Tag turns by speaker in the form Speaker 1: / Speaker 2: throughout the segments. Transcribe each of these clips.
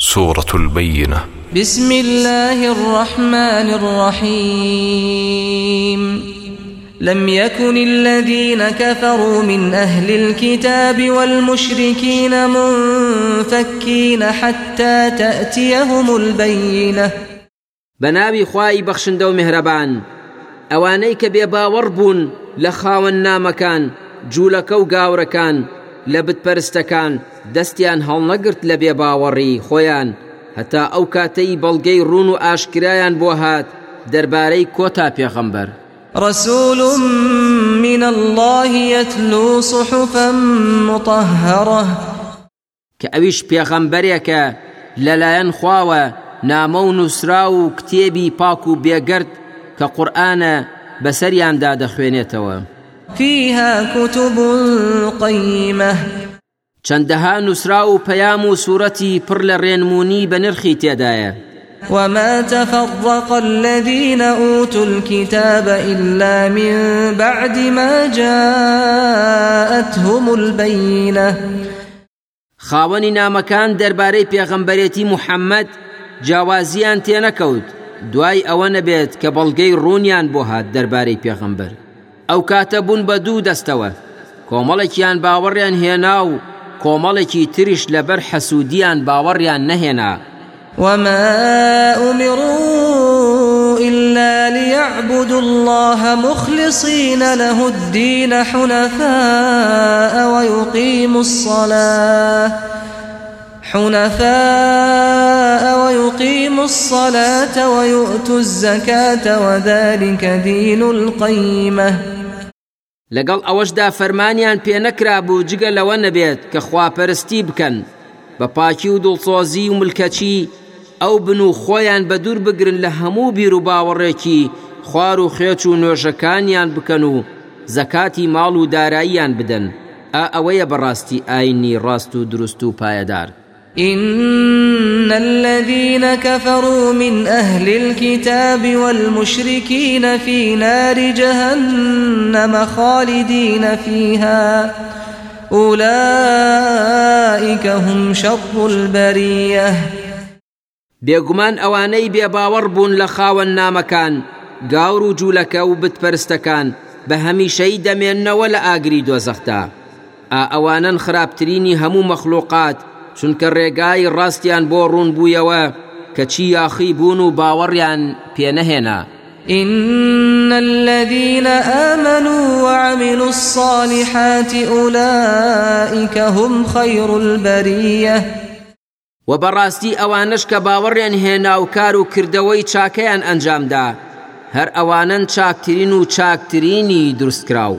Speaker 1: سورة البينة.
Speaker 2: بسم الله الرحمن الرحيم. لم يكن الذين كفروا من أهل الكتاب والمشركين منفكين حتى تأتيهم البينة.
Speaker 3: بەناوی خوای بەخشندە و میهرەبان. ئەوانەی کە بێباوەڕ بوون لە خاوەن نامەکان جوولەکە و گاورەکان لە بتپەرستەکان دەستیان هەڵنەگرت لە بێباوەڕی خۆیان. هەتا ئەو کاتەی بەڵگەی ڕون و ئاشکرایان بۆ هات دەربارەی کۆتا پێغەمبەر.
Speaker 2: رسول من الله يتلو صحفا مطهرة.
Speaker 3: کە ئەویش پێغەمبەرێکە لەلایەن خواوە نامە و نووسرا و کتێبی پاک و بێگرد کە قورآانە بەسەریاندا دەخوێنێتەوە.
Speaker 2: فيها كتب قيمة.
Speaker 3: چەندەها نووسرا و پەیام و سوورەتی پڕ لە ڕێنمونی بە نرخی تێدایە.
Speaker 2: وما تفرق الذين أوتوا الكتاب إلا من بعد ما جاءتهم البينة.
Speaker 3: خاوەنی نامەکان دەربارەی پێغەمبەرێتی محەممەد جیاوازیان تێنەکەوت. دوای ئەوە نەبێت کە بەڵگەی ڕوونیان بۆ هات دەربارەی پێغەمبەر. ئەو کاتە بوون بە دوو دەستەوە کۆمەڵێکیان باوەڕیان هێنا و کۆمەڵێکی تریش لەبەر حەسوودیان باوەڕیان نەهێنا
Speaker 2: وما أمروا إلا ليعبدوا الله مخلصين له الدين حنفاء ويقيموا الصلاة. حنفاء ويقيموا الصلاة ويؤتوا الزكاة وذلك دين القيمة.
Speaker 3: لەگەڵ ئەوەشدا فەرمانیان پێ نەکرا بوو جگە لەوە نەبێت کە خواپەرستی بکەن. بە پاکی و دڵسۆزی و ملکەچی ئەو بن و خۆیان بە دوور بگرن لە هەموو بیر و باوەڕێکی خوار و خێچ و نوێژەکانیان بکەن و زەکاتی ماڵ و داراییان بدەن. ئا ئەوەیە بەڕاستی ئاینی ڕاست و دروست و پایەدار.
Speaker 2: إن الذين كفروا من أهل الكتاب والمشركين في نار جهنم خالدين فيها. أولئك هم شر البرية.
Speaker 3: بێگومان ئەوانەی بێباوەڕ بوون لە خاوەن نامەکان گاور و جوولەکە و بتپەرستەکان بە هەمیشەی دەمێننەوە لە ئاگری دۆزەختا ئا ئەوانن چونکە ڕێگای ڕاستیان بۆ ڕوون بوویەوە کە چی یاخی بوون و باوەڕیان پێنەهێنا.
Speaker 2: إن الذين آمنوا وعملوا الصالحات أولئك هم خير البرية.
Speaker 3: وبراستي أوانش كباورين هنا وكارو كردوي چاكيان أنجام دا هر أوانن چاكترين و چاكتريني درست كراو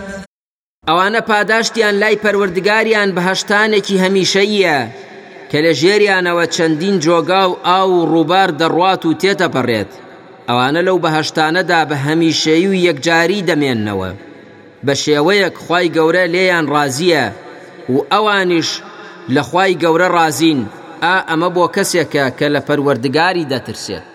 Speaker 3: ئەوانە پاداشتیان لای پەروەردگاریان بەهشتانێکی هەمیشەیە کە لە ژێریانەوە چەندین جۆگا و ئاو و ڕووبار دەڕوات و تێتەپەڕێت. ئەوانە لەو بەهشتانەدا بە هەمیشەی و یەکجاری دەمێننەوە. بە شێوەیەک خی گەورە لێیان ڕازیە و ئەوانیش لە خی گەورە ڕازین. ئا ئەمە بۆ کەسێکە کە لە پەروەردگاری دەترسێت.